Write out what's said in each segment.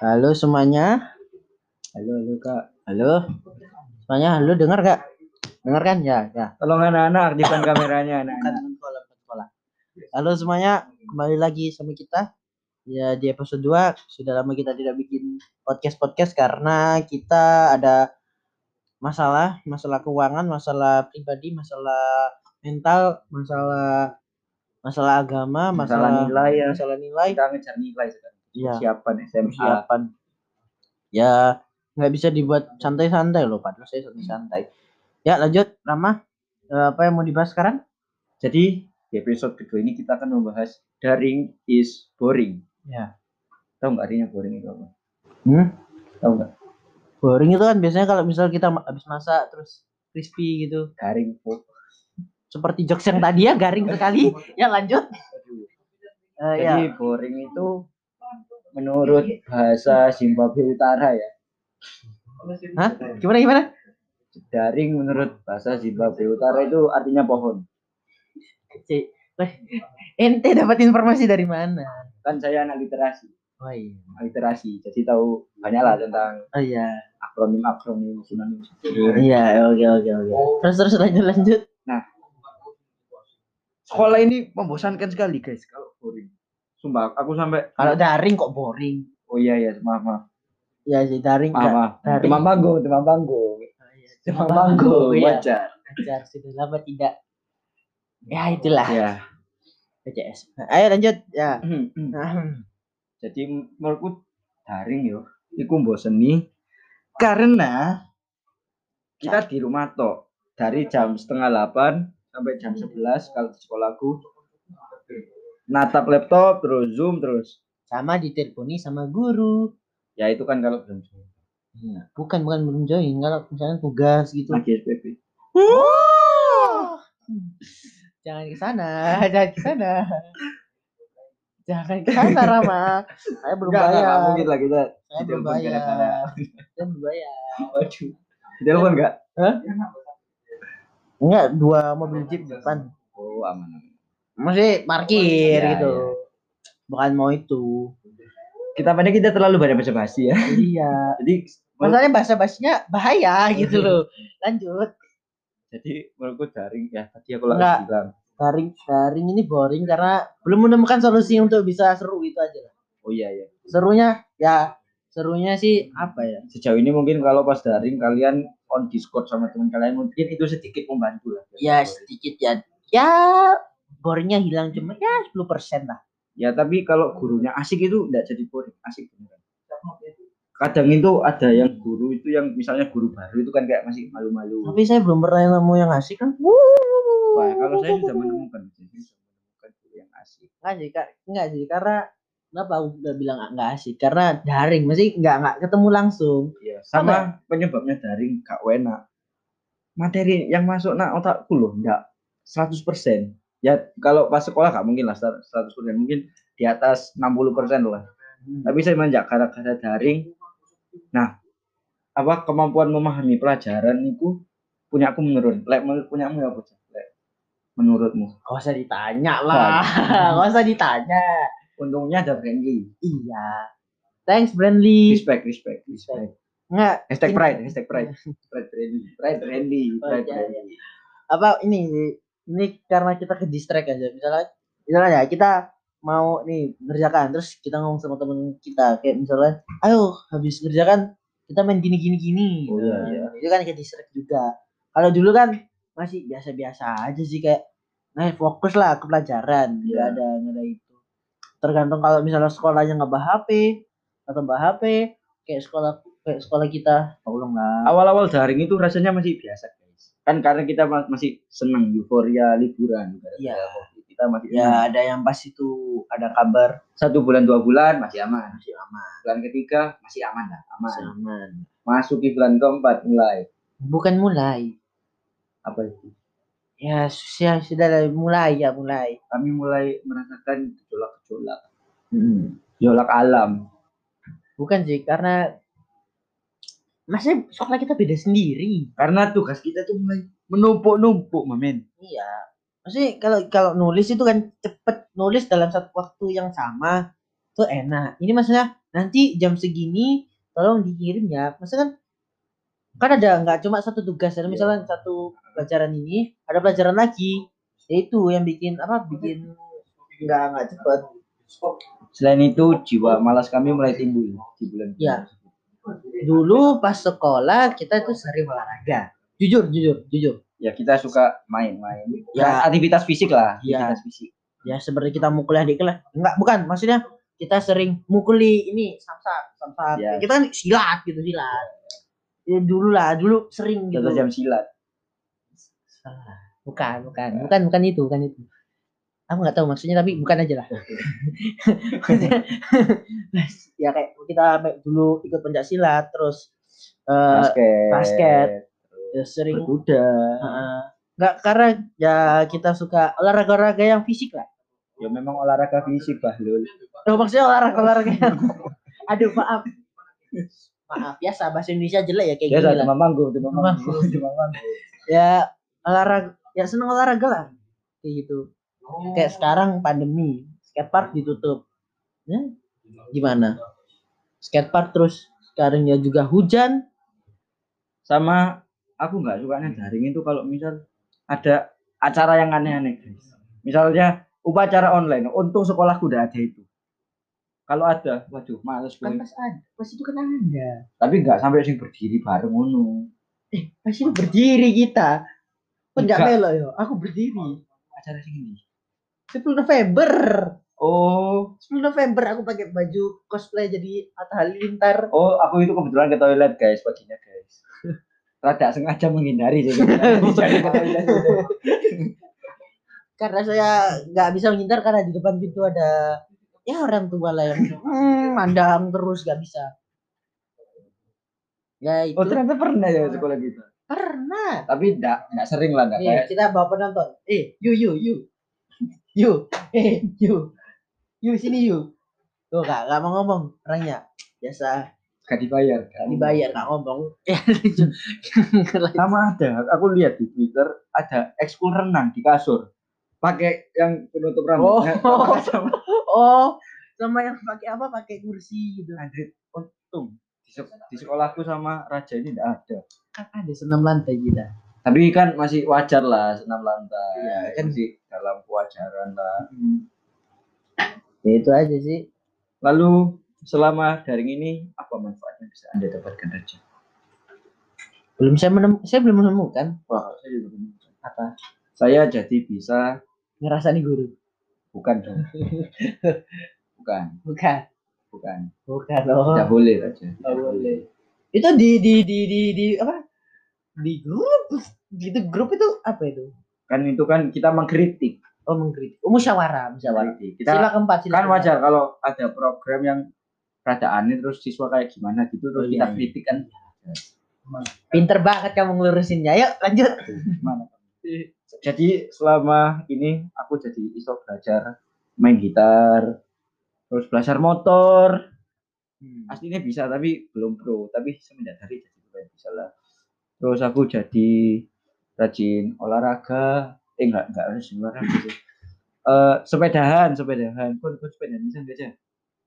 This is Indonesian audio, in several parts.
Halo semuanya. Halo, halo kak. Halo. Semuanya halo dengar gak? Dengar kan? Ya, ya. Tolong anak-anak aktifkan kameranya anak-anak. Halo semuanya, kembali lagi sama kita. Ya di episode 2 sudah lama kita tidak bikin podcast-podcast karena kita ada masalah, masalah keuangan, masalah pribadi, masalah mental, masalah masalah agama, Masalah masalah, nilai ya. masalah nilai, Kita ngejar nilai sekarang. Iya. Siapan SMA. persiapan. Ya nggak bisa dibuat santai-santai loh, padahal saya santai-santai. Ya lanjut, Rama. Eh, apa yang mau dibahas sekarang? Jadi di episode kedua ini kita akan membahas daring is boring. Ya. Tahu nggak artinya boring itu apa? Hmm? Tahu nggak? Boring itu kan biasanya kalau misal kita habis masak terus crispy gitu. Daring po. Seperti jokes yang tadi ya garing sekali. Ya lanjut. Ya. Jadi boring itu menurut bahasa Zimbabwe Utara ya. Hah? Gimana gimana? Daring menurut bahasa Zimbabwe Utara itu artinya pohon. Cik, weh, Ente dapat informasi dari mana? Kan saya anak literasi, Oh iya. anak literasi. Jadi tahu banyak lah tentang Oh iya. akronim-akronim sinonim. Iya, oke oke oke. Terus terus lanjut lanjut. Sekolah ini membosankan sekali guys kalau boring. Sumpah, aku sampai Kalau daring kok boring. oh iya ya maaf maaf Ya sih daring maaf, maaf. Demam panggung, demam panggung, Oh, iya. demam panggung, Iya. wajar. Ajar sudah lama tidak. Ya itulah Ya. PCS. Ayo lanjut ya. Hmm. Jadi menurutku daring yo, iku mboseni karena kita di rumah tok dari jam setengah 8 sampai jam 11 kalau di sekolahku natap laptop terus zoom terus Sama diteleponi sama guru. ya itu kan kalau belum zoom Iya. Bukan bukan belum join kalau misalnya tugas gitu. lagi SPP Jangan ke sana, jangan ke sana. Jangan ke sana Rama. Saya belum enggak enggak bayar. enggak mungkin lah kita Saya belum bayar. Saya belum bayar. waduh ditelepon enggak Enggak, dua mobil jeep depan. oh aman aman Masih parkir Iya, gitu. Bukan mau itu. kita pada kita terlalu banyak bahasa basi ya iya. jadi Masalahnya bahasa basinya bahaya gitu loh. Lanjut. jadi menurutku daring ya tadi aku lagi bilang Daring daring ini boring karena belum menemukan solusi untuk bisa seru itu aja lah. oh iya iya Serunya ya serunya sih apa ya? sejauh ini mungkin kalau pas daring kalian on Discord sama teman kalian mungkin itu sedikit membantu lah. Ya sedikit ya. Ya boringnya hilang cuma ya 10% lah. Ya tapi kalau gurunya asik itu enggak jadi boring, asik beneran. Kadang itu ada yang guru itu yang misalnya guru baru itu kan kayak masih malu-malu. Tapi saya belum pernah nemu yang asik kan. Wah, kalau saya sudah menemukan, jadi sudah menemukan guru yang asik. Enggak sih, Kak. Enggak sih, karena kenapa aku udah bilang enggak asik? Karena daring, masih enggak enggak ketemu langsung. Iya, sama penyebabnya daring gak enak. Materi yang masuk nak otakku loh enggak 100%. Ya kalau pas sekolah gak mungkin lah 100% mungkin di atas 60% lah. tapi saya manjak gara-gara daring nah apa kemampuan memahami pelajaran itu punya aku menurun lek menurut punyamu ya apa Cak? Lek, menurutmu Gak usah ditanya lah. Gak usah ditanya. untungnya ada friendly Iya. Thanks, Brandly. respect respect respect Enggak. hashtag pride hashtag pride pride friendly pride friendly pride Oh, iya, friendly Apa ini ini karena kita ke distract aja. Misalnya misalnya ya kita mau nih ngerjakan terus kita ngomong sama temen kita kayak misalnya ayo habis ngerjakan kita main gini gini gini Oh, iya, Nah, iya. itu kan ke distract juga kalau dulu kan masih biasa biasa aja sih kayak nah fokus lah ke pelajaran nggak Iya. ada nggak ada itu tergantung kalau misalnya sekolahnya nggak bah HP atau bah HP kayak sekolah kayak sekolah kita tolong lah awal-awal daring itu rasanya masih biasa kan karena kita ma- masih senang euforia liburan Iya. Kita masih senang. ya ada yang pas itu ada kabar. Satu bulan dua bulan masih aman. Masih aman. Bulan ketiga masih aman lah aman. Masih aman. Masuk di bulan keempat mulai. Bukan mulai. Apa itu? Ya sudah sudah lah, mulai ya mulai. Kami mulai merasakan gejolak-gejolak. Gejolak alam. Bukan sih karena masih sekolah kita beda sendiri. Karena tugas kita tuh mulai menumpuk-numpuk mamen iya. Maksudnya kalau kalau nulis itu kan cepet nulis dalam satu waktu yang sama tuh enak. Ini maksudnya nanti jam segini tolong dikirim ya. Maksudnya kan kan ada nggak cuma satu tugas ada misalnya satu pelajaran ini ada pelajaran lagi. Ya itu yang bikin apa bikin nggak nggak cepet. Selain itu, jiwa malas kami mulai timbul di bulan Ya. Dulu pas sekolah kita tuh sering olahraga jujur jujur jujur Ya kita suka main-main. Ya. Ya aktivitas fisik lah, Ya. aktivitas fisik. ya seperti kita mukul adik kelas enggak bukan maksudnya kita sering mukuli ini samsak samsak Ya. kita kan silat gitu silat ya dulu lah dulu sering gitu jam silat. Salah. bukan bukan bukan bukan itu bukan itu aku nggak tahu maksudnya tapi bukan aja lah ya kayak kita dulu ikut pencak silat terus eh basket. basket. ya sering. Heeh. nggak karena ya kita suka olahraga-olahraga yang fisik lah Ya memang olahraga fisik, Bahlul. Oh, maksudnya olahraga-olahraga yang aduh maaf maaf biasa bahasa Indonesia jelek ya kayak Biasa gini lah cuma manggung, manggung. ya olahraga ya seneng olahraga lah kayak gitu kayak sekarang pandemi skatepark ditutup ya gimana skatepark terus sekarang ya juga hujan Sama aku nggak sukanya daring itu kalau misal ada acara yang aneh-aneh, guys. Misalnya upacara online, untung sekolahku udah ada itu. Kalau ada, waduh, males kan pas ada pas itu kan ada Tapi nggak sampai sing berdiri bareng ngono. eh pas itu berdiri kita kok nggak Enggak. melo yo aku berdiri Acara sing ini. 10 November. Oh, 10 November aku pakai baju cosplay jadi Atta Halilintar oh, aku itu kebetulan ke toilet, guys, paginya, guys. Rada sengaja menghindari sih. Jadi karena saya nggak bisa menghindar karena di depan pintu ada ya orang tua lah yang hmm, mandang terus nggak bisa. Ya itu. Oh, ternyata pernah ya sekolah kita. pernah. Tapi enggak enggak sering lah, enggak Nih, kayak kita bawa penonton. Eh you you you you. Eh you. You sini you. Tuh kak nggak mau ngomong orangnya. Biasa. Gak dibayar. nggak dibayar nggak ngomong. Ya sama ada aku lihat di Twitter ada ekskul renang di kasur. Pakai yang penutup Oh. rambut Sama sama. Oh. Sama yang pakai apa? Pakai kursi gitu. Anjir, untung. Di sekolahku sama raja ini tidak ada. Kan ada senam lantai kita tapi kan masih wajar lah senam lantai. Iya, kan. masih dalam kewajaran lah. Ya itu aja sih. Lalu selama daring ini apa manfaatnya bisa anda dapatkan raja? Belum saya menem saya belum menemukan. Wah saya juga belum tahu. apa? Saya jadi bisa ngerasani guru. Bukan dong bukan. Bukan. Bukan. Bukan loh tidak boleh raja. Nggak boleh. itu di di di di di apa? Di grup gitu grup itu apa itu? Kan itu kan kita mengkritik. Oh mengkritik. Oh musyawarah musyawarah kita sila keempat sila kan keempat. wajar kalau ada program yang rada aneh terus siswa kayak gimana gitu terus Oh, kita iya, iya. kritik kan. Pinter banget kamu ngelurusinnya. Yuk lanjut. Jadi selama ini aku jadi iso belajar main gitar terus belajar motor. Aslinya bisa tapi belum pro. Tapi semenjak dari jadi bisa lah. Terus aku jadi rajin olahraga. Eh enggak enggak rajin olahraga sih. Eh, sepedahan sepedahan. Kok kok sepedahan bisa enggak aja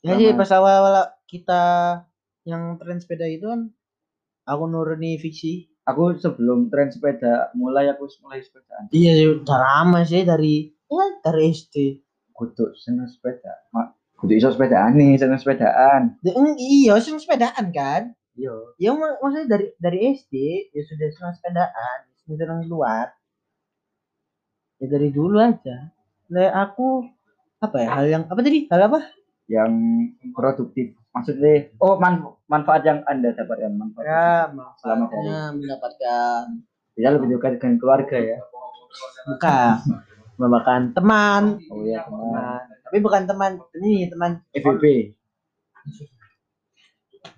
ya sih pas awal awal kita yang tren sepeda itu kan aku nuruni fiksi. Aku sebelum tren sepeda mulai aku mulai sepedaan. Iya sih udah lama sih dari ya dari SD kudu seneng sepeda. Mak kudu iso sepedaan nih seneng sepedaan. Ya, iya sih sepedaan kan? Iya. Ya mak- maksudnya dari dari SD ya sudah senang sepedaan senang keluar ya dari dulu aja. Lah aku apa ya hal yang apa tadi? Hal apa? Yang produktif. Maksudnya oh man- manfaat yang anda dapatkan manfaat ya Selama manfaatnya mendapatkan. Bisa lebih dekat dengan keluarga ya? Bukan. Mendapatkan teman. Oh ya teman. Teman. Tapi bukan teman. Ini teman. FBB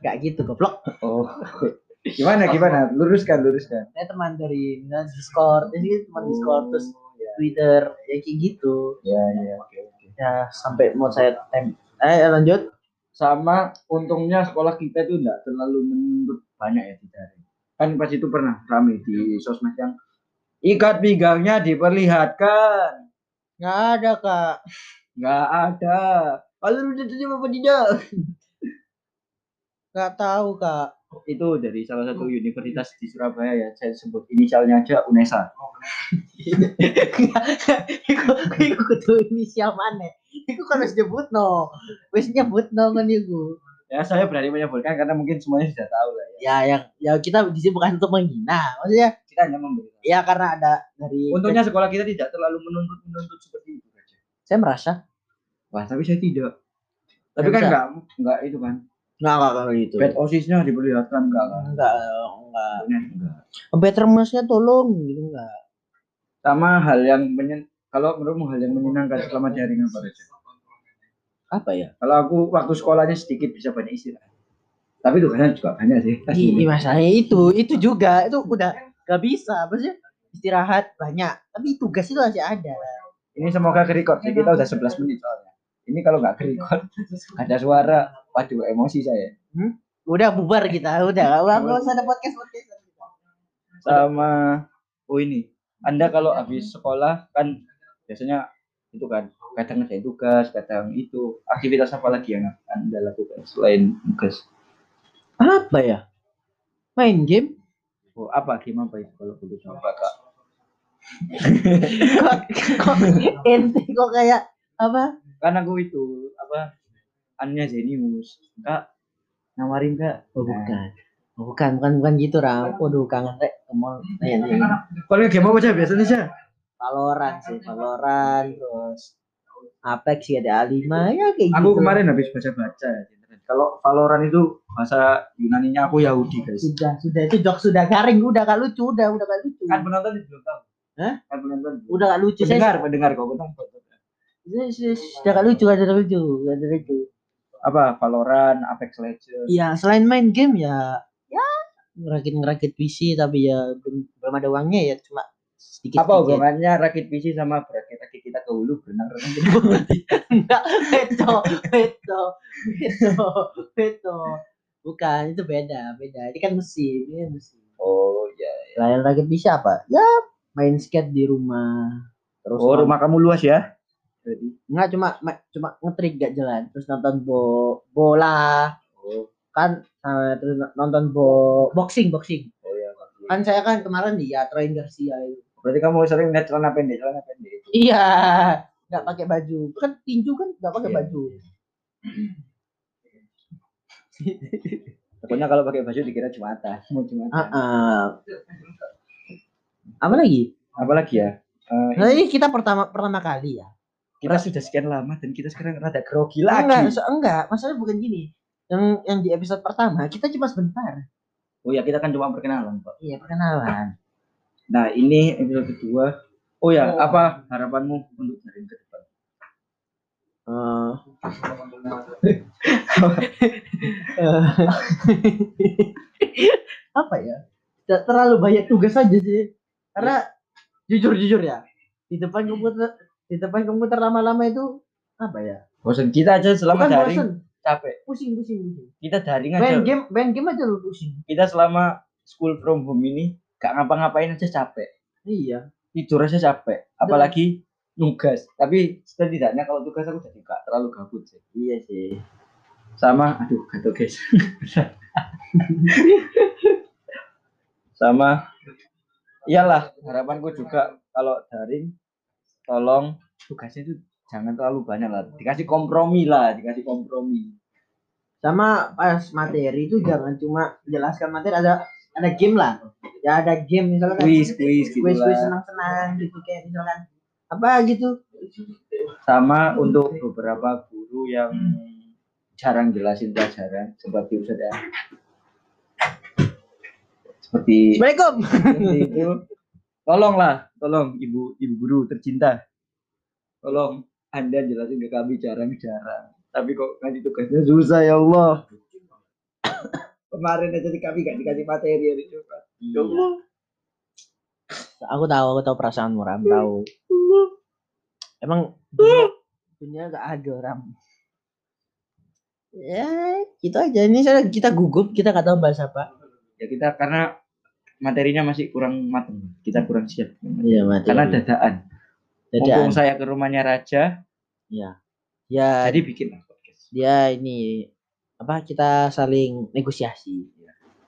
nggak gitu goblok. Oh gimana gimana? Luruskan luruskan. Saya teman dari misalnya Discord. Jadi teman Discord terus Oh, ya Twitter ya kayak gitu. Ya ya oke oke. Ya sampai mau saya tem eh lanjut. Sama untungnya sekolah kita itu enggak terlalu menuntut banyak ya di daring. Kan pas itu pernah rame di sosmed yang ikat pinggangnya diperlihatkan. Nggak ada kak. Nggak ada. Alur udah terima apa tidak? Gak tahu kak. Itu dari salah satu universitas di Surabaya ya. Saya sebut inisialnya aja UNESA. Iku iku kudu inisial mana? Iku kan harus nyebut no. Wes nyebut no kan iku. Ya saya berani menyebutkan karena mungkin semuanya sudah tahu lah ya. Ya yang ya kita di sini bukan untuk menghina. Maksudnya Kita hanya memberi. ya karena ada dari Untungnya sekolah kita tidak terlalu menuntut menuntut seperti itu aja. saya merasa Wah tapi saya tidak. Tapi kan enggak enggak itu kan. Enggak enggak kalau gitu. Bad osisnya diperlihatkan enggak kan. Enggak enggak. Enggak. Masnya tolong gitu enggak. Sama hal yang menyen kalau menurutmu hal yang menyenangkan selama daring apa aja? Apa ya? Kalau aku waktu sekolahnya sedikit bisa banyak istirahat. Tapi tugasnya juga banyak sih. Iya masalahnya itu itu juga itu udah gak bisa maksudnya istirahat banyak tapi tugas itu masih ada Ini semoga ke record. Kita udah 11 menit soalnya. Ini kalau nggak ke record ada suara, waduh emosi saya. udah bubar kita udah. Nggak nggak usah ada podcast podcast. Sama oh ini, Anda kalau habis sekolah kan biasanya itu kan kadang ngerjain tugas, kadang itu. Aktivitas apa lagi yang Anda lakukan selain tugas? apa ya? Main game? Oh, apa game apa itu kalau boleh tahu? Kakak? kok kok ente kok kayak apa? Kan aku itu apa Anya Zenius. Kak nawarin Kak. oh, bukan oh, bukan bukan bukan gitu ram waduh kangen rek mau nanya nanya Kalau game apa aja biasanya sih? Valorant sih Valorant terus Apex ya ada A5 ya kayak gitu Aku kemarin habis baca-baca. Kalau Valorant itu bahasa Yunaninya aku Yahudi guys. sudah sudah itu jok sudah garing udah gak lucu udah udah gak lucu Kan penonton belum tahu. Hah? Kan penonton. udah gak lucu saya Pendengar, pendengar kok penonton. Sudah, gak lucu, gak ada lucu, gak ada lucu. Apa Valorant, Apex Legends. Iya, selain main game ya, ya ngerakit ngerakit PC tapi ya belum, belum ada uangnya ya cuma sedikit. Apa hubungannya rakit PC sama berakit-rakit kita ke hulu berenang-renang gitu? Enggak, beto, beto, beto, beto. Bukan, itu beda, beda. Ini kan mesin, ini kan mesin. Oh iya. Selain rakit PC apa? Ya main skate di rumah. Terus Oh rumah kamu luas ya? Jadi. Enggak cuma ma- cuma ngetrik gak jalan terus nonton bo bola Oh, kan eh, terus nonton bo boxing boxing oh iya. kan saya kan kemarin di ya Train Garcia itu Berarti kamu sering lihat celana pendek, celana pendek itu. iya nggak pakai baju kan tinju kan nggak pakai Iya. baju Pokoknya kalau pakai baju dikira Jumatan, mau Jumatan. Ah, ah. apa lagi Apalagi ya? Eh, nah, ini kita pertama pertama kali ya kita sudah sekian lama dan kita sekarang rada grogi enggak lagi. so- enggak masalahnya bukan gini yang yang di episode pertama kita cuma sebentar Oh ya kita kan cuma perkenalan Pak. iya perkenalan Nah ini episode kedua. Oh ya Oh. apa harapanmu untuk jaring ke depan? Eh, apa ya tidak terlalu banyak tugas aja sih karena jujur jujur ya di depan komputer di depan komputer lama-lama itu apa ya Bosan kita aja selama bukan daring bosen capek. pusing pusing pusing Kita daring aja. main game main game aja lu pusing Kita selama school from home ini gak ngapa-ngapain aja capek. iya Tidur aja capek. Apalagi nugas. Tapi setidaknya kalau tugas aku jadi gak terlalu gabut sih. iya sih Sama, aduh gatel guys. Sama, iyalah harapanku juga kalau daring tolong tugasnya itu jangan terlalu banyak lah. Dikasih kompromi lah, dikasih kompromi. sama pas materi itu jangan cuma jelaskan materi ada ada game lah ya ada game misalkan Quiz, quiz gitu quiz quiz senang senang gitu kayak misalkan apa gitu Sama untuk beberapa guru yang jarang jelasin pelajaran seperti Ustaz ya. Seperti Assalamualaikum seperti itu tolonglah tolong ibu ibu guru tercinta. Tolong anda jelasin ke kami jarang-jarang. Tapi kok ngasih tugasnya susah ya Allah. Kemarin aja di kami gak dikasih materi ya coba ya Allah. Aku tahu aku tahu perasaanmu ram. Tahu. Emang dunia, dunia gak adil ram? Ya gitu aja. Ini saya kita gugup kita nggak tahu bahas apa. Ya kita karena materinya masih kurang matang kita kurang siap. Iya mati. Karena dadaan. Dadaan. mumpung saya ke rumahnya raja ya ya jadi bikin apa dia ini apa kita saling negosiasi.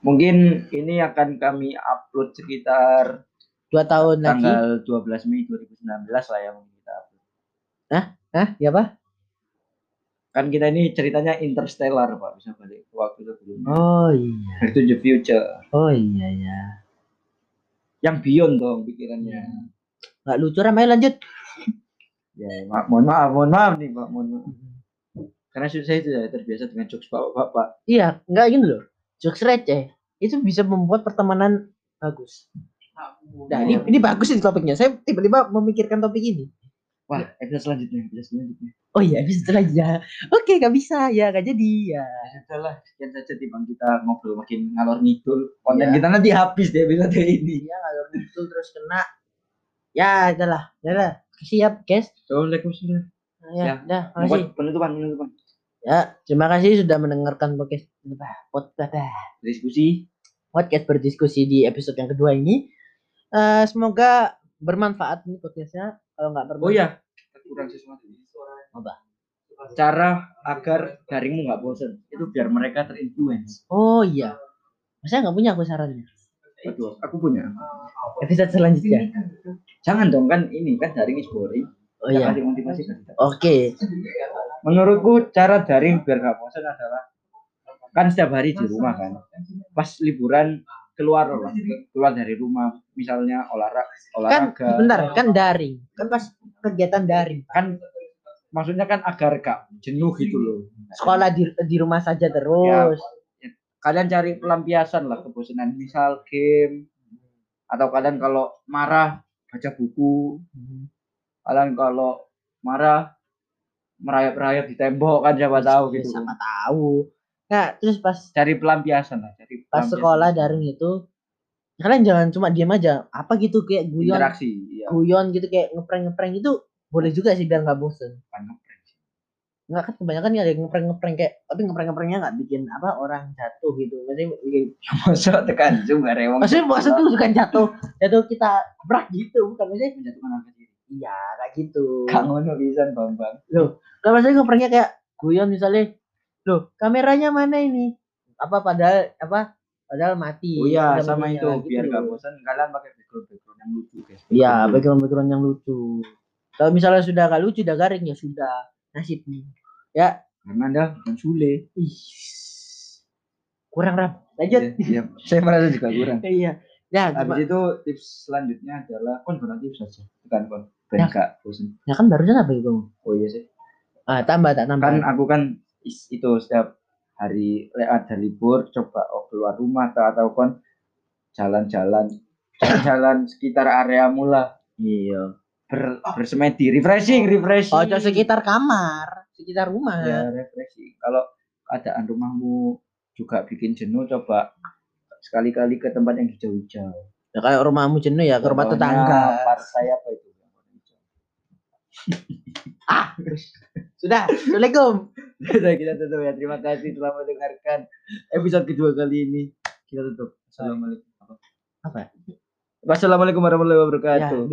Mungkin ini akan kami upload sekitar dua tahun lagi. tanggal 12 Mei 2019 lah yang kita upload. Hah? ya apa? Kan kita ini ceritanya interstellar, Pak. Bisa balik ke waktu sebelumnya. oh iya. Back to the future. oh iya ya Yang beyond dong pikirannya. nggak lucu ramai lanjut. Ya, ma- mohon maaf, mohon maaf nih, Pak. Mohon maaf. Karena saya sudah terbiasa dengan jokes bapak-bapak. iya nggak gini loh. Jokes receh. Itu bisa membuat pertemanan bagus. Nah ini ini bagus ini topiknya. Saya tiba-tiba memikirkan topik ini Wah, episode selanjutnya, episode selanjutnya. oh iya bisa selanjutnya oke nggak bisa ya nggak jadi ya Ya sudah lah, sekian saja timbang kita ngobrol makin ngalor ngidul. Konten Iya. kita nanti habis di episode ini. dia ngalor itu terus kena ya adalah adalah siap guys Waalaikumsalam. ya, Ya. dah makasih penutupan, penutupan. ya terima kasih sudah mendengarkan podcast podcast Diskusi. podcast berdiskusi di episode yang kedua ini Eh, semoga bermanfaat nih podcastnya kalau nggak bermanfaat Oh ya, kurang sesuatu. Apa? Cara agar daringmu nggak bosan itu biar mereka terinfluence. oh iya saya nggak punya aku sarannya Waduh, aku punya. episode selanjutnya Jangan dong kan ini kan daring is boring. oh iya Jangan dimotivasi kan. oke Menurutku cara daring biar nggak bosan adalah kan setiap hari di rumah kan. Pas liburan keluar lah, keluar dari rumah, misalnya olahraga, kan olahraga. bentar kan daring. Kan pas kegiatan daring kan maksudnya kan agar gak jenuh gitu loh. sekolah di di rumah saja terus. Kalian cari pelampiasan lah kebosanan, misal game atau kalian kalau marah baca buku, kalian kalau marah merayap-rayap di tembok kan siapa tahu Ya, gitu. siapa tahu nah terus pas Cari pelampiasan lah, cari pas sekolah daring itu kalian jangan cuma diam aja apa gitu kayak guyon interaksi, iya. guyon gitu kayak ngeprank ngeprank itu boleh juga sih biar nggak bosen ngeprank sih. nggak kan kebanyakan ya ada yang ngeprank ngeprank kayak tapi ngeprank ngeprannknya nggak bikin apa orang jatuh gitu maksudnya bikin Masa tekan zoom gak rewang. maksudnya maksud tuh bukan jatuh jatuh kita berak gitu bukan maksudnya menjatuhkan harga diri. iya kayak gitu Kang ngono bisa Bambang. Nah, maksudnya ngepranknya kayak guyon misalnya, loh kameranya mana ini? Apa padahal apa? Padahal mati. Oh iya, sama itu gitu biar gak bosan kalian pakai background background yang lucu guys. Iya, background background yang lucu. Kalau misalnya sudah gak lucu, udah garing ya sudah nasibnya. Ya, Karena anda bukan Sule. ih, kurang ram. Lanjut. Iya, saya merasa juga kurang. Iya. Ya, Habis itu tips selanjutnya adalah kon bukan tips saja, bukan kon. Ya. gak bosan. ya kan barusan apa itu? Oh iya sih. Ah, tambah tak tambah. Kan aku kan itu setiap hari ada libur coba oh, keluar rumah atau atau kon jalan-jalan jalan sekitar area mula iya. ber, bersemedi refreshing refreshing Oh, sekitar kamar, sekitar rumah. ya refreshing kalau keadaan rumahmu juga bikin jenuh coba sekali-kali ke tempat yang hijau-hijau Ya kalau rumahmu jenuh ya ke rumah tetangga. partai apa itu. Ah, sudah. Assalamualaikum. Sudah kita tutup ya. Terima kasih telah mendengarkan episode kedua kali ini. Kita tutup. Assalamualaikum. Apa? wassalamualaikum warahmatullahi wabarakatuh. Ya, biar